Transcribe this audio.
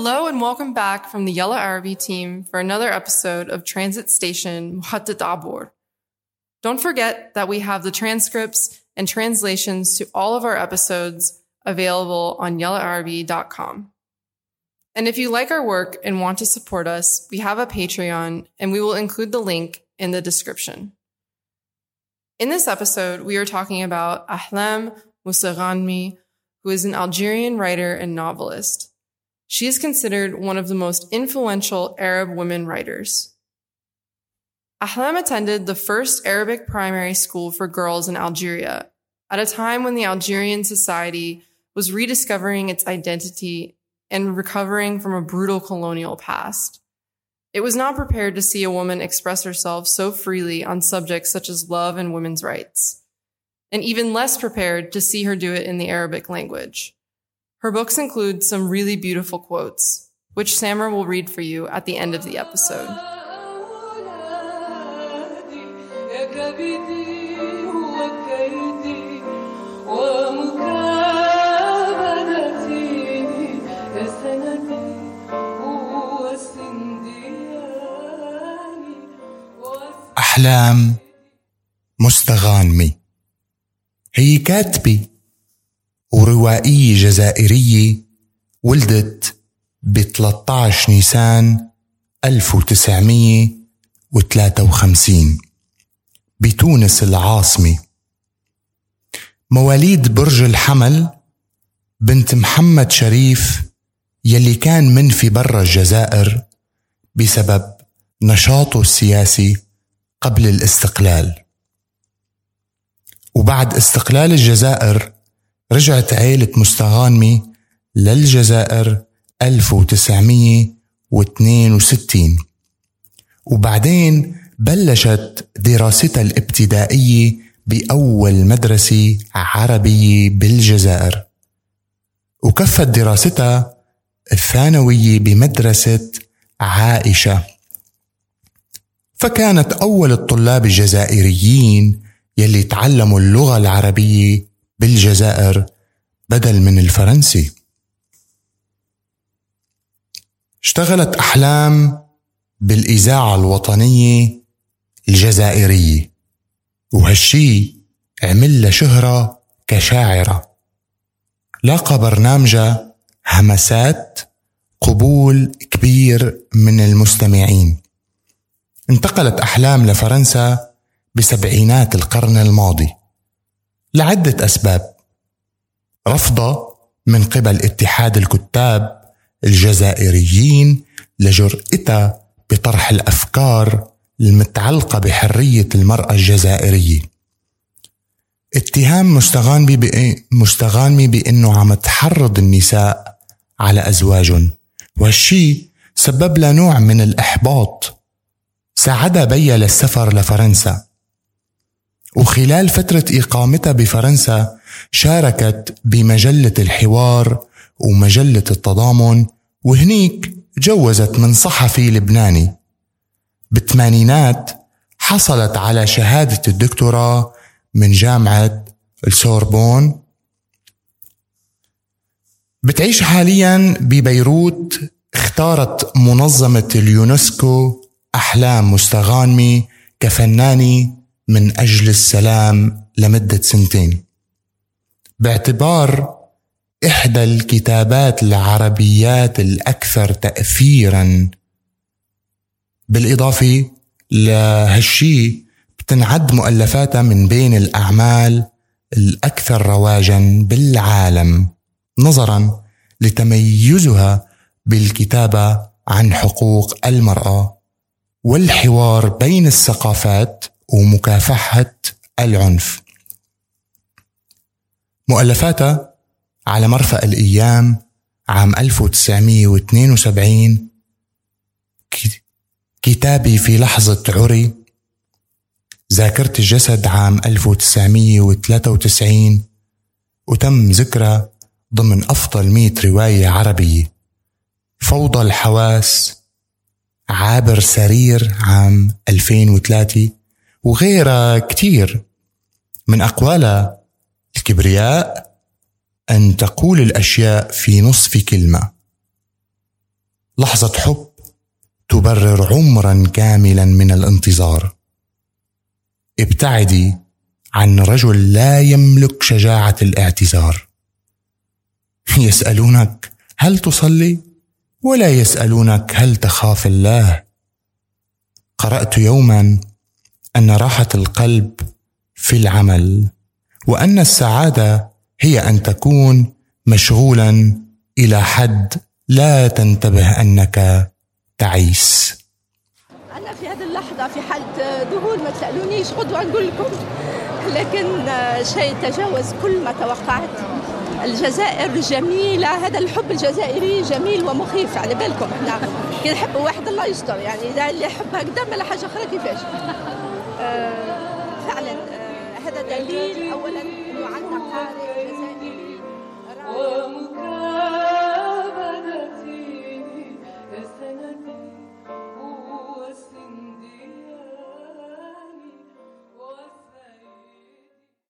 Hello and welcome back from the Yellow Arabi team for another episode of Transit Station Muhattat Abur. Don't forget that we have the transcripts and translations to all of our episodes available on yellowarabi.com. And if you like our work and want to support us, we have a Patreon and we will include the link in the description. In this episode, we are talking about Ahlam Mustaghanmi, who is an Algerian writer and novelist. She is considered one of the most influential Arab women writers. Ahlam attended the first Arabic primary school for girls in Algeria at a time when the Algerian society was rediscovering its identity and recovering from a brutal colonial past. It was not prepared to see a woman express herself so freely on subjects such as love and women's rights, and even less prepared to see her do it in the Arabic language. Her books include some really beautiful quotes, which Samra will read for you at the end of the episode. أحلام مستغانمي هي كاتبة وروائية جزائرية ولدت ب 13 نيسان 1953 بتونس العاصمة. مواليد برج الحمل بنت محمد شريف يلي كان منفي برا الجزائر بسبب نشاطه السياسي قبل الاستقلال. وبعد استقلال الجزائر رجعت عيلة مستغانمي للجزائر 1962 وبعدين بلشت دراستها الابتدائية بأول مدرسة عربية بالجزائر. وكفت دراستها الثانوية بمدرسة عائشة. فكانت أول الطلاب الجزائريين يلي تعلموا اللغة العربية بالجزائر بدل من الفرنسي. اشتغلت أحلام بالإذاعة الوطنية الجزائرية وهالشي عمل لها شهرة كشاعرة. لاقى برنامجها همسات قبول كبير من المستمعين. انتقلت أحلام لفرنسا بسبعينات القرن الماضي. لعدة أسباب. رفضه من قبل اتحاد الكتاب الجزائريين لجرأتها بطرح الأفكار المتعلقة بحرية المرأة الجزائرية. اتهام مستغانمي؟ مستغانمي بأنه عم تحرض النساء على أزواجهم وهالشي سبب لها نوع من الإحباط. ساعدها بيا للسفر لفرنسا. وخلال فترة إقامتها بفرنسا شاركت بمجلة الحوار ومجلة التضامن وهنيك جوزت من صحفي لبناني. بالثمانينات حصلت على شهادة الدكتوراه من جامعة السوربون. بتعيش حاليا ببيروت اختارت منظمة اليونسكو أحلام مستغانمي كفنانة من أجل السلام لمدة سنتين. باعتبار إحدى الكتابات العربيات الأكثر تأثيرا بالإضافة لهالشي بتنعد مؤلفاتها من بين الأعمال الأكثر رواجا بالعالم نظرا لتميزها بالكتابة عن حقوق المرأة والحوار بين الثقافات ومكافحة العنف. مؤلفاتها على مرفأ الأيام عام 1972 كتابي في لحظة عري ذاكرة الجسد عام 1993 وتم ذكرها ضمن أفضل 100 رواية عربية. فوضى الحواس عابر سرير عام 2003 وغيرها كتير. من أقوالها الكبرياء أن تقول الأشياء في نصف كلمة. لحظة حب تبرر عمرا كاملا من الانتظار. ابتعدي عن رجل لا يملك شجاعة الاعتذار. يسألونك هل تصلي؟ ولا يسألونك هل تخاف الله. قرأت يوما أن راحة القلب في العمل وأن السعادة هي أن تكون مشغولا إلى حد لا تنتبه أنك تعيس. أنا في هذه اللحظة في حالة ذهول ما تسألونيش غدوة نقول لكم. لكن شيء تجاوز كل ما توقعت. الجزائر جميلة هذا الحب الجزائري جميل ومخيف على بالكم إحنا. كي نحب واحد الله يستر يعني إذا اللي يحب هكذا ما حاجة أخرى كيفاش؟ فعلا آه هذا دليل أولا أنه عندنا قارئ